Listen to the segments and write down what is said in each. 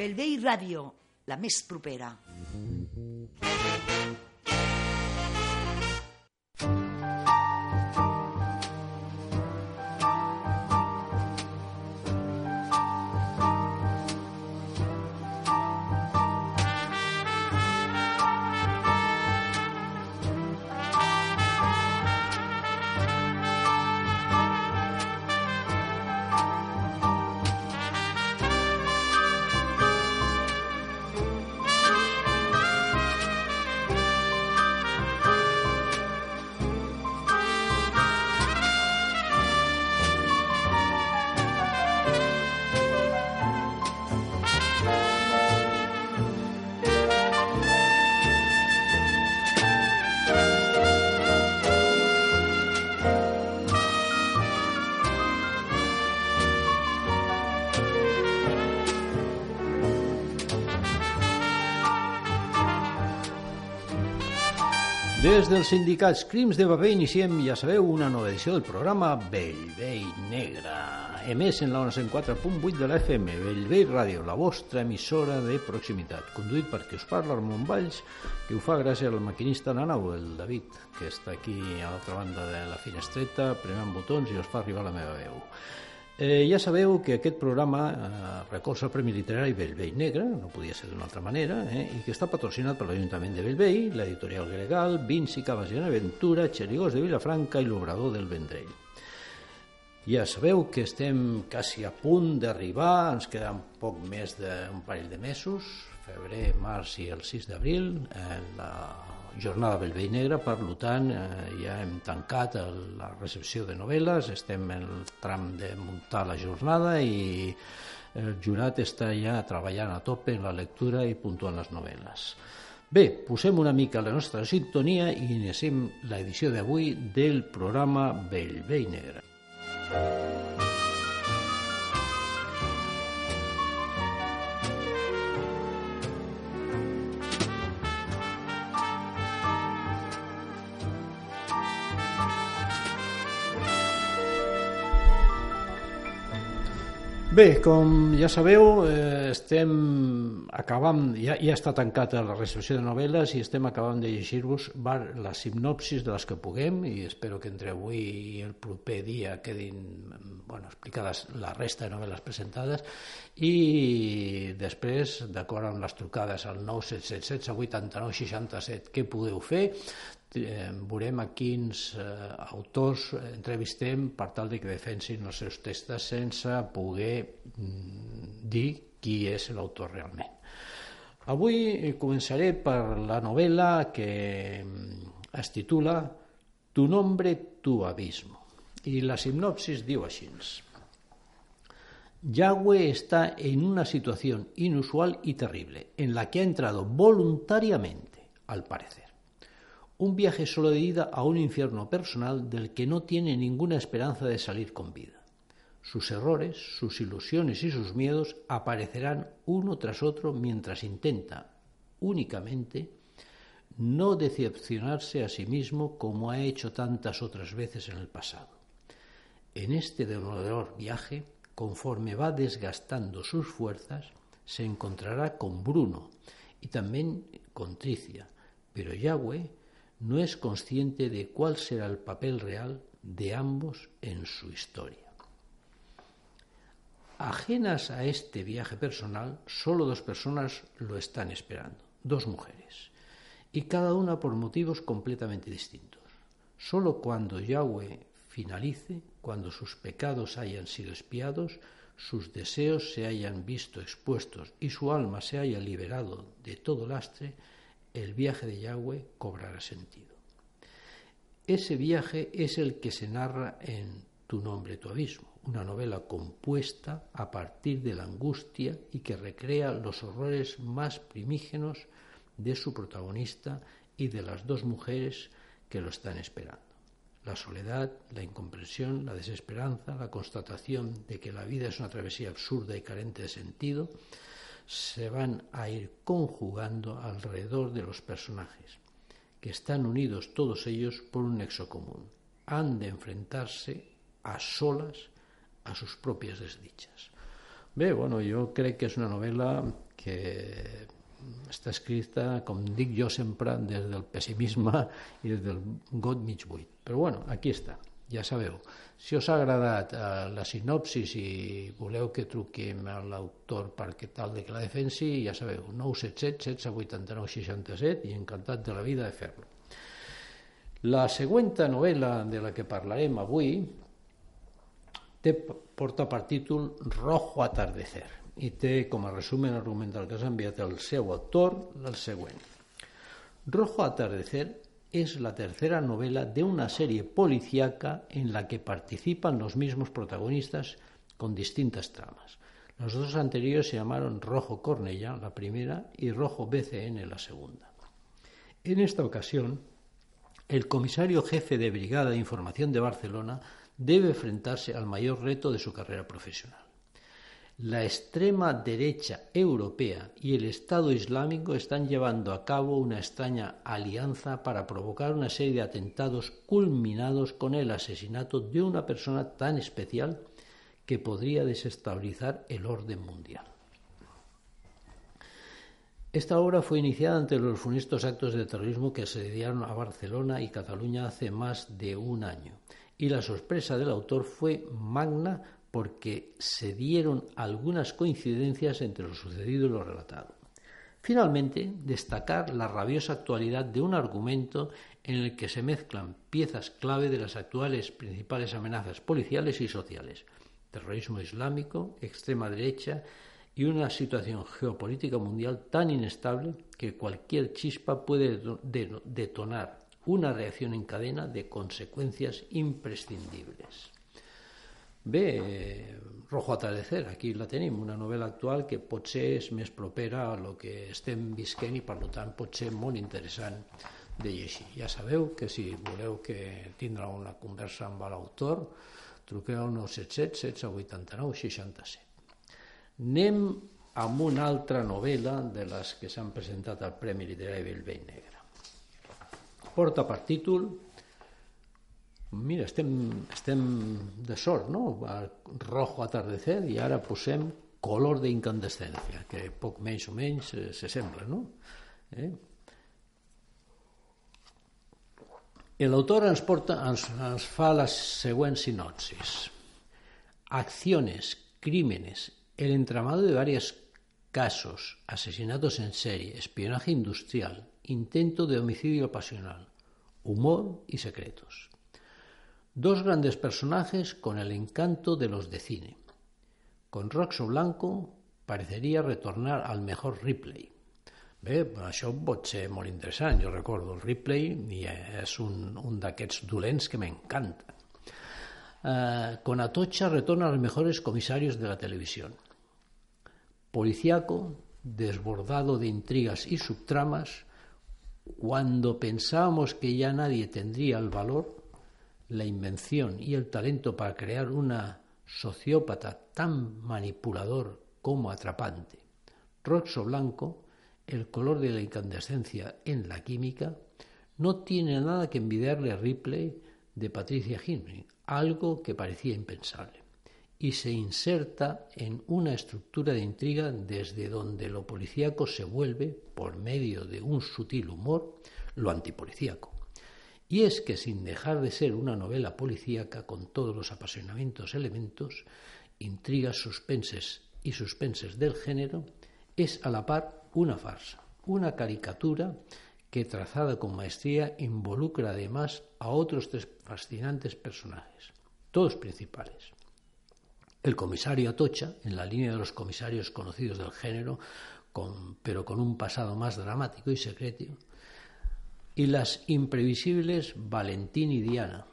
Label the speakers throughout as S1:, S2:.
S1: Bellvei Ràdio, la més propera.
S2: Des dels sindicats Crims de Bebè iniciem, ja sabeu, una nova edició del programa Bellvei Negra, emès en la 104.8 de la FM, Bellvei Ràdio, la vostra emissora de proximitat, conduït per qui us parla, Ramon Valls, que ho fa gràcies al maquinista Nanau, el David, que està aquí a l'altra banda de la finestreta, premant botons i us fa arribar la meva veu. Eh, ja sabeu que aquest programa eh, recolza el Premi Literari Bellvei Negre, no podia ser d'una altra manera, eh, i que està patrocinat per l'Ajuntament de Bellvei, l'editorial Gregal, Vinci Cabas i Aventura, Xerigós de Vilafranca i l'Obrador del Vendrell. Ja sabeu que estem quasi a punt d'arribar, ens queda un poc més d'un parell de mesos, febrer, març i el 6 d'abril, eh, la jornada Bellvei Negra, per tant eh, ja hem tancat el, la recepció de novel·les, estem en el tram de muntar la jornada i el jurat està ja treballant a tope en la lectura i puntuant les novel·les. Bé, posem una mica la nostra sintonia i iniciem l'edició d'avui del programa Bellvei Negra. Bé, com ja sabeu, eh, estem acabant, ja, ja està tancat la recepció de novel·les i estem acabant de llegir-vos la sinopsis de les que puguem i espero que entre avui i el proper dia quedin bueno, explicades la resta de novel·les presentades i després, d'acord amb les trucades al 977 89 67 què podeu fer, veurem a quins eh, autors entrevistem per tal de que defensin els seus textos sense poder mm, dir qui és l'autor realment. Avui començaré per la novel·la que mm, es titula Tu nombre, tu abismo. I la sinopsis diu així. Yahweh está en una situación inusual y terrible, en la que ha entrado voluntariamente, al parecer un viaje solo de ida a un infierno personal del que no tiene ninguna esperanza de salir con vida. Sus errores, sus ilusiones y sus miedos aparecerán uno tras otro mientras intenta únicamente no decepcionarse a sí mismo como ha hecho tantas otras veces en el pasado. En este demoledor viaje, conforme va desgastando sus fuerzas, se encontrará con Bruno y también con Tricia, pero Yahweh no es consciente de cuál será el papel real de ambos en su historia. Ajenas a este viaje personal, solo dos personas lo están esperando, dos mujeres, y cada una por motivos completamente distintos. Solo cuando Yahweh finalice, cuando sus pecados hayan sido espiados, sus deseos se hayan visto expuestos y su alma se haya liberado de todo lastre, el viaje de Yahweh cobrará sentido. Ese viaje es el que se narra en Tu nombre, tu abismo, una novela compuesta a partir de la angustia y que recrea los horrores más primígenos de su protagonista y de las dos mujeres que lo están esperando. La soledad, la incomprensión, la desesperanza, la constatación de que la vida es una travesía absurda y carente de sentido, se van a ir conjugando alrededor de los personajes, que están unidos todos ellos por un nexo común. Han de enfrentarse a solas a sus propias desdichas. Bé, bueno, jo crec que és una novel·la que està escrita, com dic jo sempre, des del pessimisme i des del got mig buit. Però bueno, aquí està, ja sabeu. Si us ha agradat eh, la sinopsis i voleu que truquem a l'autor perquè tal de que la defensi, ja sabeu, 977 1689 67 i encantat de la vida de fer-lo. La següent novel·la de la que parlarem avui té, porta per títol Rojo atardecer i té com a resumen argumental que s'ha enviat el seu autor el següent. Rojo atardecer es la tercera novela de una serie policíaca en la que participan los mismos protagonistas con distintas tramas. Los dos anteriores se llamaron Rojo Cornella, la primera, y Rojo BCN, la segunda. En esta ocasión, el comisario jefe de Brigada de Información de Barcelona debe enfrentarse al mayor reto de su carrera profesional. La extrema derecha europea y el Estado Islámico están llevando a cabo una extraña alianza para provocar una serie de atentados culminados con el asesinato de una persona tan especial que podría desestabilizar el orden mundial. Esta obra fue iniciada ante los funestos actos de terrorismo que asediaron a Barcelona y Cataluña hace más de un año y la sorpresa del autor fue magna porque se dieron algunas coincidencias entre lo sucedido y lo relatado. Finalmente, destacar la rabiosa actualidad de un argumento en el que se mezclan piezas clave de las actuales principales amenazas policiales y sociales, terrorismo islámico, extrema derecha y una situación geopolítica mundial tan inestable que cualquier chispa puede detonar una reacción en cadena de consecuencias imprescindibles. Bé, Rojo Atardecer, aquí la tenim, una novel·la actual que potser és més propera a lo que estem visquent i per tant pot ser molt interessant de llegir. Ja sabeu que si voleu que tindrà una conversa amb l'autor, truqueu al 977 1689 67. Anem amb una altra novel·la de les que s'han presentat al Premi Literari Bellvei Negre porta per títol mira, estem, estem de sort, no? Rojo atardecer i ara posem color d'incandescència, que poc menys o menys eh, se sembla, no? Eh? L'autor ens, porta, ens, ens fa les següents sinopsis. Acciones, crímenes, el entramado de varios casos, asesinatos en serie, espionaje industrial, intento de homicidio pasional, humor y secretos. Dos grandes personajes con el encanto de los de cine. Con Roxo Blanco parecería retornar al mejor Ripley. Bé, això pot ser molt interessant. Jo recordo el Ripley i és un, un d'aquests que m'encanta. Uh, con Atocha retorna a los mejores comisarios de la televisión. Policiaco, desbordado de intrigas y subtramas, Cuando pensábamos que ya nadie tendría el valor, la invención y el talento para crear una sociópata tan manipulador como atrapante, Roxo Blanco, el color de la incandescencia en la química, no tiene nada que envidiarle a Ripley de Patricia Hickman, algo que parecía impensable y se inserta en una estructura de intriga desde donde lo policíaco se vuelve, por medio de un sutil humor, lo antipolicíaco. Y es que sin dejar de ser una novela policíaca con todos los apasionamientos elementos, intrigas, suspenses y suspenses del género, es a la par una farsa, una caricatura que trazada con maestría involucra además a otros tres fascinantes personajes, todos principales. El comisario Atocha, en la línea de los comisarios conocidos del género, pero con un pasado más dramático y secreto, y las imprevisibles Valentín y Diana,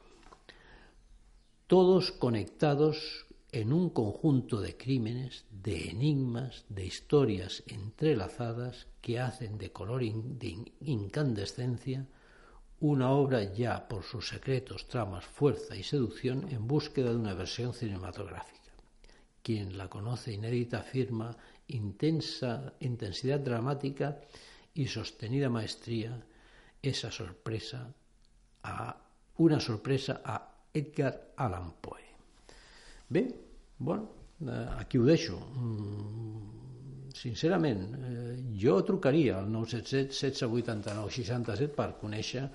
S2: todos conectados en un conjunto de crímenes, de enigmas, de historias entrelazadas que hacen de color de incandescencia una obra ya por sus secretos, tramas, fuerza y seducción en búsqueda de una versión cinematográfica. Quien la conoce inédita afirma intensa intensidad dramática y sostenida maestría, esa sorpresa a una sorpresa a Edgar Allan Poe. Bé, bueno, eh, aquí ho deixo. Mm, sincerament, eh, jo trucaria al 977 1689 67 per conèixer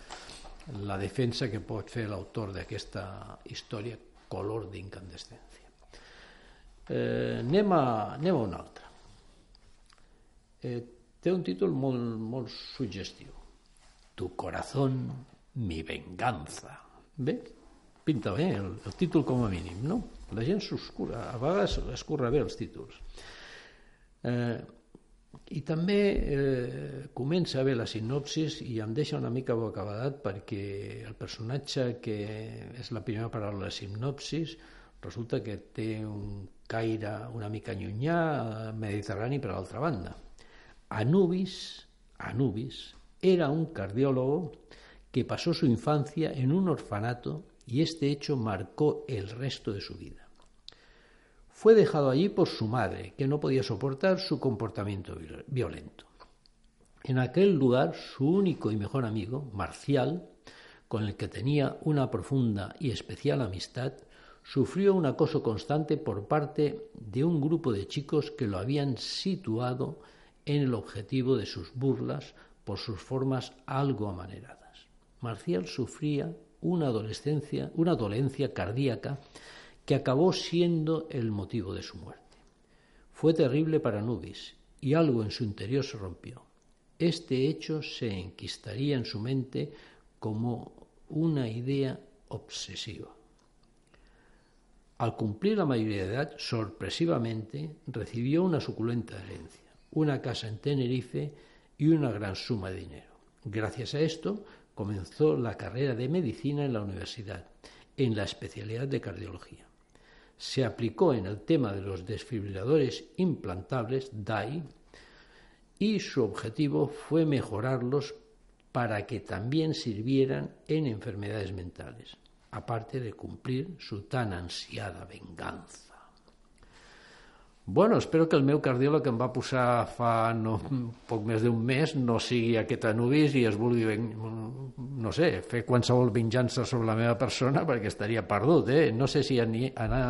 S2: la defensa que pot fer l'autor d'aquesta història Color d'incandescència. Eh, anem, a, anem a una altra. Eh, té un títol molt, molt suggestiu. Tu corazón, mi venganza. Bé, pinta bé el, el títol com a mínim, no? La gent s'oscura, a vegades escurra bé els títols. Eh, I també eh, comença ver la sinopsis i em deixa una mica bocabadat perquè el personatge que és la primera paraula de la sinopsis resulta que té un caire una mica llunyà mediterrani per l'altra banda. Anubis, Anubis era un cardiólogo que pasó su infancia en un orfanato y este hecho marcó el resto de su vida. Fue dejado allí por su madre, que no podía soportar su comportamiento violento. En aquel lugar, su único y mejor amigo, Marcial, con el que tenía una profunda y especial amistad, sufrió un acoso constante por parte de un grupo de chicos que lo habían situado en el objetivo de sus burlas por sus formas algo amaneradas. Marcial sufría una adolescencia, una dolencia cardíaca que acabó siendo el motivo de su muerte. Fue terrible para Nubis y algo en su interior se rompió. Este hecho se enquistaría en su mente como una idea obsesiva. Al cumplir la mayoría de edad, sorpresivamente recibió una suculenta herencia, una casa en Tenerife y una gran suma de dinero. Gracias a esto, comenzó la carrera de medicina en la universidad, en la especialidad de cardiología se aplicó en el tema de los desfibriladores implantables DAI y su objetivo fue mejorarlos para que también sirvieran en enfermedades mentales, aparte de cumplir su tan ansiada venganza. Bueno, espero que el meu cardiòleg que em va posar fa no, poc més d'un mes no sigui aquest anubis i es vulgui, no sé, fer qualsevol venjança sobre la meva persona perquè estaria perdut, eh? No sé si anar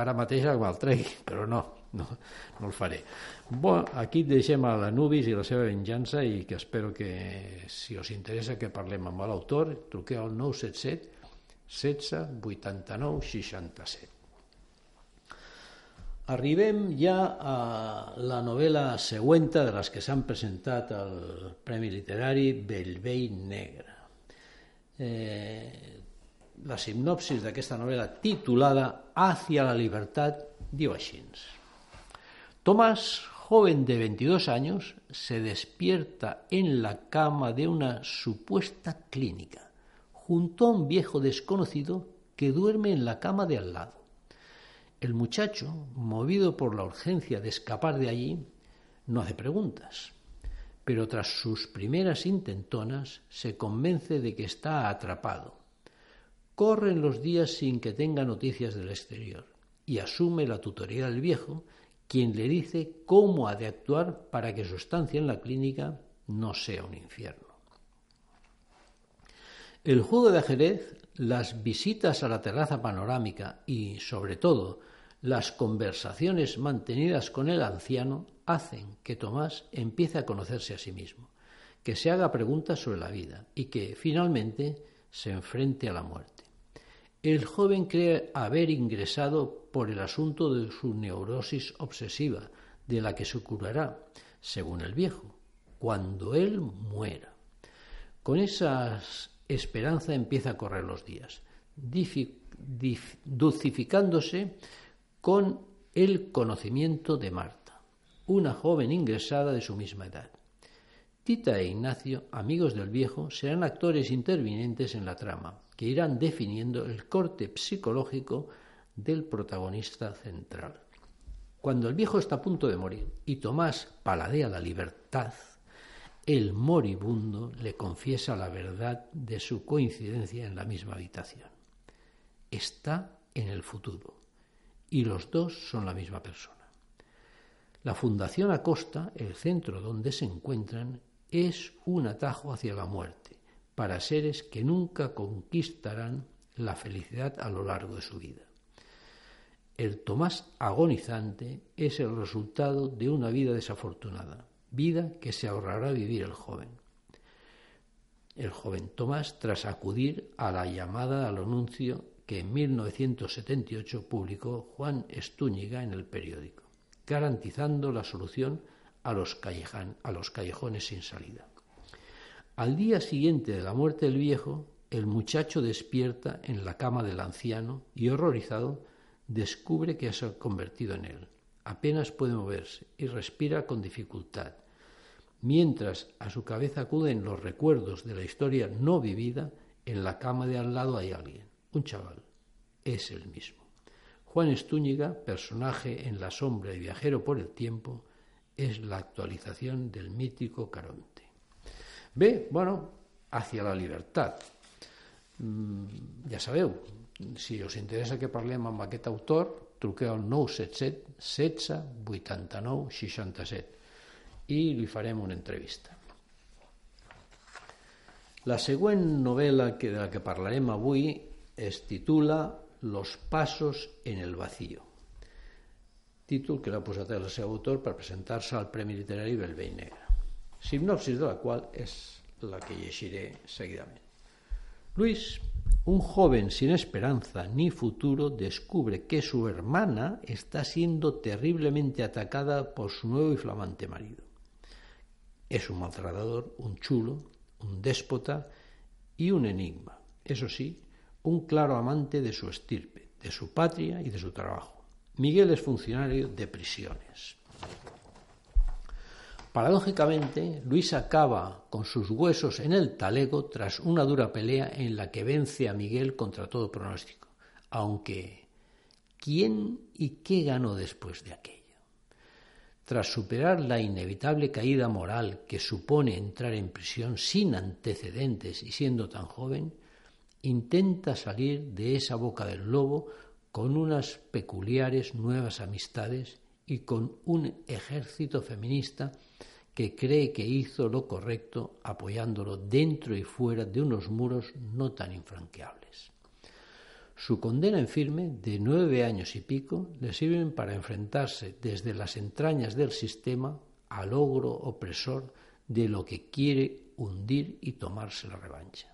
S2: ara mateix amb el tregui, però no, no, no el faré. Bueno, aquí deixem a l'Anubis i la seva venjança i que espero que, si us interessa que parlem amb l'autor, truqueu al 977 16 89 67. Arribem ja a la novel·la següent de les que s'han presentat al Premi Literari Bellvei Negre. Eh, la sinopsis d'aquesta novel·la titulada Hacia la libertad diu així. Tomás, joven de 22 años, se despierta en la cama de una supuesta clínica, junto a un viejo desconocido que duerme en la cama de al lado. El muchacho, movido por la urgencia de escapar de allí, no hace preguntas, pero tras sus primeras intentonas se convence de que está atrapado. Corren los días sin que tenga noticias del exterior y asume la tutoría del viejo, quien le dice cómo ha de actuar para que su estancia en la clínica no sea un infierno. El juego de ajedrez, las visitas a la terraza panorámica y, sobre todo, las conversaciones mantenidas con el anciano hacen que Tomás empiece a conocerse a sí mismo, que se haga preguntas sobre la vida y que finalmente se enfrente a la muerte. El joven cree haber ingresado por el asunto de su neurosis obsesiva, de la que se curará, según el viejo, cuando él muera. Con esa esperanza empieza a correr los días, dulcificándose con el conocimiento de Marta, una joven ingresada de su misma edad. Tita e Ignacio, amigos del viejo, serán actores intervinientes en la trama, que irán definiendo el corte psicológico del protagonista central. Cuando el viejo está a punto de morir y Tomás paladea la libertad, el moribundo le confiesa la verdad de su coincidencia en la misma habitación. Está en el futuro y los dos son la misma persona. La Fundación Acosta, el centro donde se encuentran, es un atajo hacia la muerte para seres que nunca conquistarán la felicidad a lo largo de su vida. El Tomás agonizante es el resultado de una vida desafortunada, vida que se ahorrará vivir el joven. El joven Tomás, tras acudir a la llamada al anuncio que en 1978 publicó Juan Estúñiga en el periódico, garantizando la solución a los, callejones sin salida. Al día siguiente de la muerte del viejo, el muchacho despierta en la cama del anciano y, horrorizado, descubre que se ha convertido en él. Apenas puede moverse y respira con dificultad, mientras a su cabeza acuden los recuerdos de la historia no vivida, en la cama de al lado hay alguien, un chaval. Es el mismo. Juan Estúñiga, personaje en la sombra y viajero por el tiempo, es la actualización del mítico Caronte. Ve, bueno, hacia la libertad. Mm, ja sabeu, si us interessa que parlem amb aquest autor, truqueu al 977 16 89 67 i li farem una entrevista. La següent novel·la que, de la que parlarem avui es titula Los pasos en el vacío, títol que l'ha posat el seu autor per presentar-se al Premi Literari Belvei Negra, sinopsis de la qual és la que llegiré seguidament. Luis, un joven sin esperanza ni futuro, descubre que su hermana está siendo terriblemente atacada por su nuevo y flamante marido. Es un maltratador, un chulo, un déspota y un enigma. Eso sí, un claro amante de su estirpe, de su patria y de su trabajo. Miguel es funcionario de prisiones. Paradójicamente, Luis acaba con sus huesos en el talego tras una dura pelea en la que vence a Miguel contra todo pronóstico. Aunque, ¿quién y qué ganó después de aquello? Tras superar la inevitable caída moral que supone entrar en prisión sin antecedentes y siendo tan joven, intenta salir de esa boca del lobo con unas peculiares nuevas amistades y con un ejército feminista que cree que hizo lo correcto apoyándolo dentro y fuera de unos muros no tan infranqueables. Su condena en firme de nueve años y pico le sirven para enfrentarse desde las entrañas del sistema al ogro opresor de lo que quiere hundir y tomarse la revancha.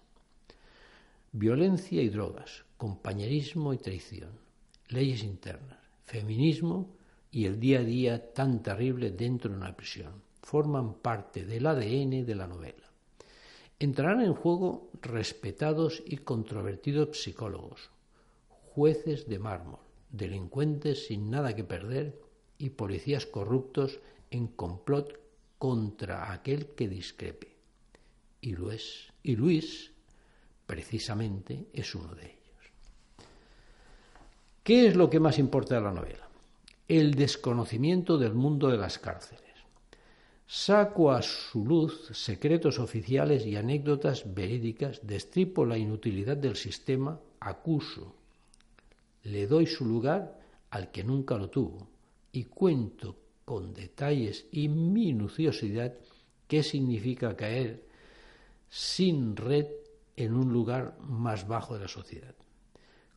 S2: Violencia y drogas, compañerismo y traición, leyes internas, feminismo y el día a día tan terrible dentro de una prisión forman parte del ADN de la novela. Entrarán en juego respetados y controvertidos psicólogos, jueces de mármol, delincuentes sin nada que perder y policías corruptos en complot contra aquel que discrepe. Y Luis, y Luis precisamente es uno de ellos. ¿Qué es lo que más importa de la novela? El desconocimiento del mundo de las cárceles Saco a su luz secretos oficiales y anécdotas verídicas, destripo la inutilidad del sistema, acuso, le doy su lugar al que nunca lo tuvo y cuento con detalles y minuciosidad qué significa caer sin red en un lugar más bajo de la sociedad.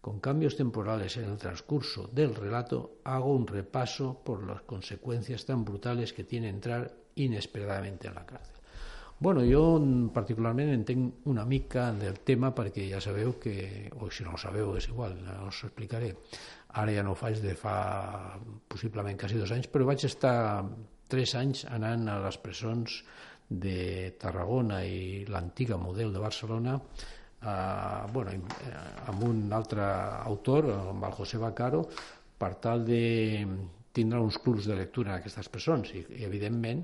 S2: Con cambios temporales en el transcurso del relato hago un repaso por las consecuencias tan brutales que tiene entrar inesperadament en la càrcel. Bueno, jo particularment entenc una mica del tema perquè ja sabeu que, o si no ho sabeu és igual, no us explicaré. Ara ja no ho faig de fa possiblement quasi dos anys, però vaig estar tres anys anant a les presons de Tarragona i l'antiga model de Barcelona eh, bueno, amb un altre autor, amb el José Bacaro, per tal de tindre uns clubs de lectura en aquestes presons i, i evidentment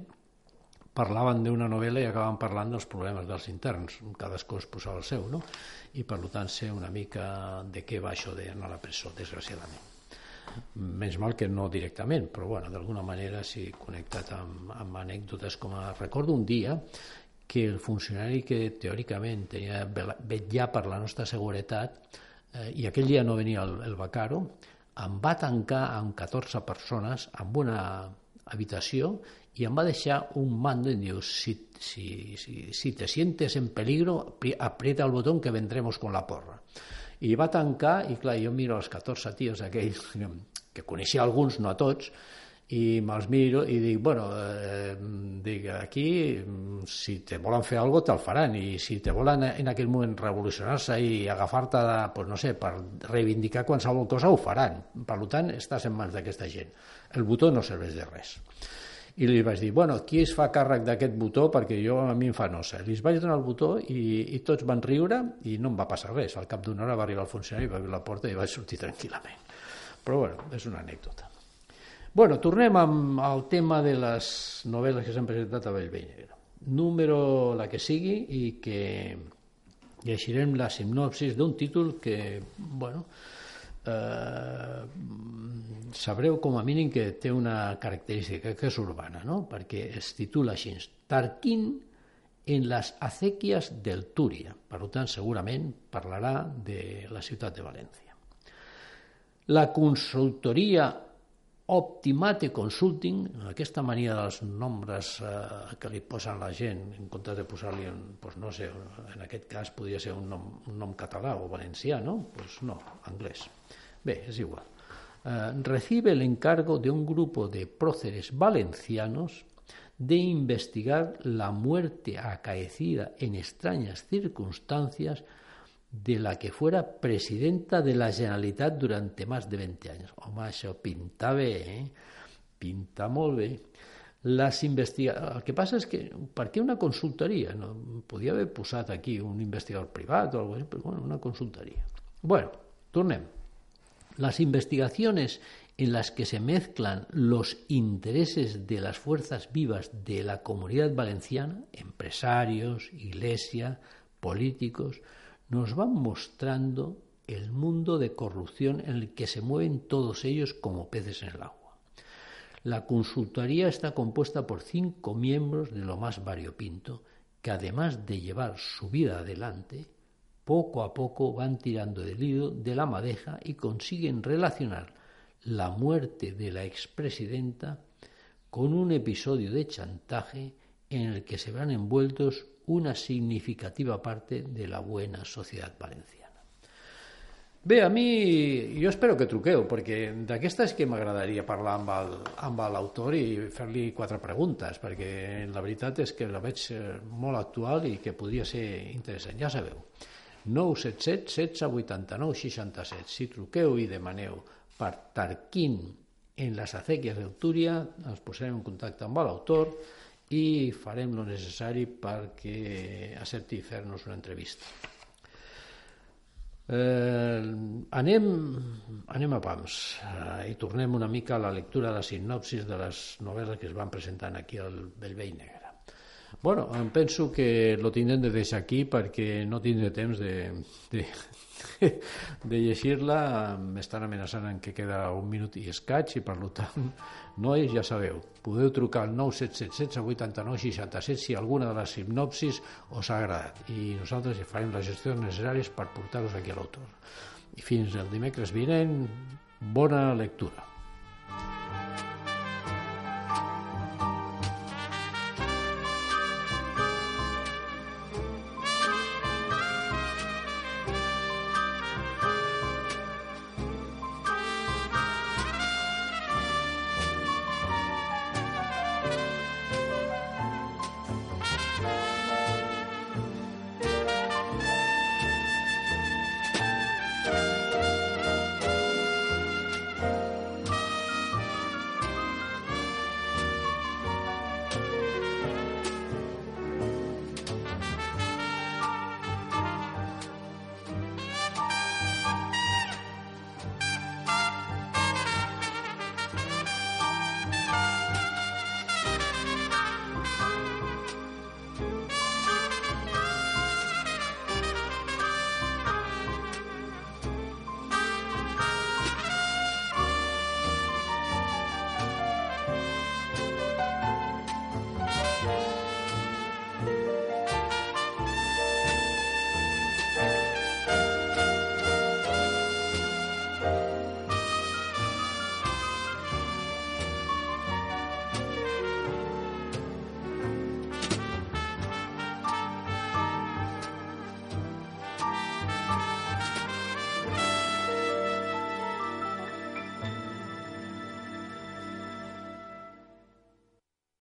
S2: parlaven d'una novel·la i acabaven parlant dels problemes dels interns, cadascú es posava el seu, no? i per tant sé una mica de què va això d'anar a la presó, desgraciadament. Menys mal que no directament, però bueno, d'alguna manera sí connectat amb, amb anècdotes com a... Recordo un dia que el funcionari que teòricament tenia vetllar per la nostra seguretat eh, i aquell dia no venia el, el Bacaro, em va tancar amb 14 persones en una habitació y em va deixar un mando y diu, si, si, si, si te sientes en peligro, aprieta el botón que vendremos con la porra. I va tancar, i clar, jo miro els 14 tios aquells que coneixia alguns, no a tots, i me'ls miro i dic, bueno, eh, dic, aquí si te volen fer alguna cosa te'l faran i si te volen en aquell moment revolucionar-se i agafar-te, pues no sé, per reivindicar qualsevol cosa ho faran. Per tant, estàs en mans d'aquesta gent. El botó no serveix de res. I li vaig dir, bueno, qui es fa càrrec d'aquest botó perquè jo a mi em fa nosa. Li vaig donar el botó i, i tots van riure i no em va passar res. Al cap d'una hora va arribar el funcionari, va obrir la porta i vaig sortir tranquil·lament. Però bueno, és una anècdota. Bueno, tornem amb el tema de les novel·les que s'han presentat a Bellvei. Número la que sigui i que llegirem la sinopsis d'un títol que, bueno, eh, sabreu com a mínim que té una característica que és urbana, no? perquè es titula així, Tarquín en les acequies del Túria. Per tant, segurament parlarà de la ciutat de València. La consultoria Optimate Consulting, aquesta mania dels nombres eh, que li posen la gent, en comptes de posar-li, pues no sé, en aquest cas podria ser un nom, un nom o valencià, no? Pues no, anglès. Bé, és igual. Eh, recibe el encargo de un grupo de próceres valencianos de investigar la muerte acaecida en extrañas circunstancias de la que fuera presidenta de la Generalitat durante más de 20 anys. Home, això pinta bé, eh? Pinta molt bé. Investiga... El que passa és que, per una consultoria? No, podia haver posat aquí un investigador privat o alguna cosa, però bueno, una consultoria. Bueno, tornem. Las investigaciones en las que se mezclan los intereses de las fuerzas vivas de la comunidad valenciana, empresarios, iglesia, políticos, nos van mostrando el mundo de corrupción en el que se mueven todos ellos como peces en el agua. La consultoría está compuesta por cinco miembros de lo más variopinto, que además de llevar su vida adelante, poco a poco van tirando del hilo de la madeja y consiguen relacionar la muerte de la expresidenta con un episodio de chantaje en el que se verán envueltos una significativa parte de la buena societat valenciana. Bé, a mi, jo espero que truqueu, perquè d'aquesta és que m'agradaria parlar amb l'autor i fer-li quatre preguntes, perquè la veritat és que la veig eh, molt actual i que podria ser interessant. Ja sabeu, 977 16 89 67. Si truqueu i demaneu per Tarquín en les acequies del Túria, ens posarem en contacte amb l'autor i farem lo necessari perquè accepti fer-nos una entrevista. Eh, anem, anem a pams eh, i tornem una mica a la lectura de la sinopsis de les novel·les que es van presentant aquí al Bellvei Negre. Bueno, em penso que lo tindrem de deixar aquí perquè no tindré temps de, de, de llegir-la. M'estan amenaçant en que queda un minut i escaig i per tant, nois, ja sabeu, podeu trucar al 977 89 67 si alguna de les sinopsis us ha agradat i nosaltres farem les gestions necessàries per portar-vos aquí a l'autor. I fins el dimecres vinent, bona lectura.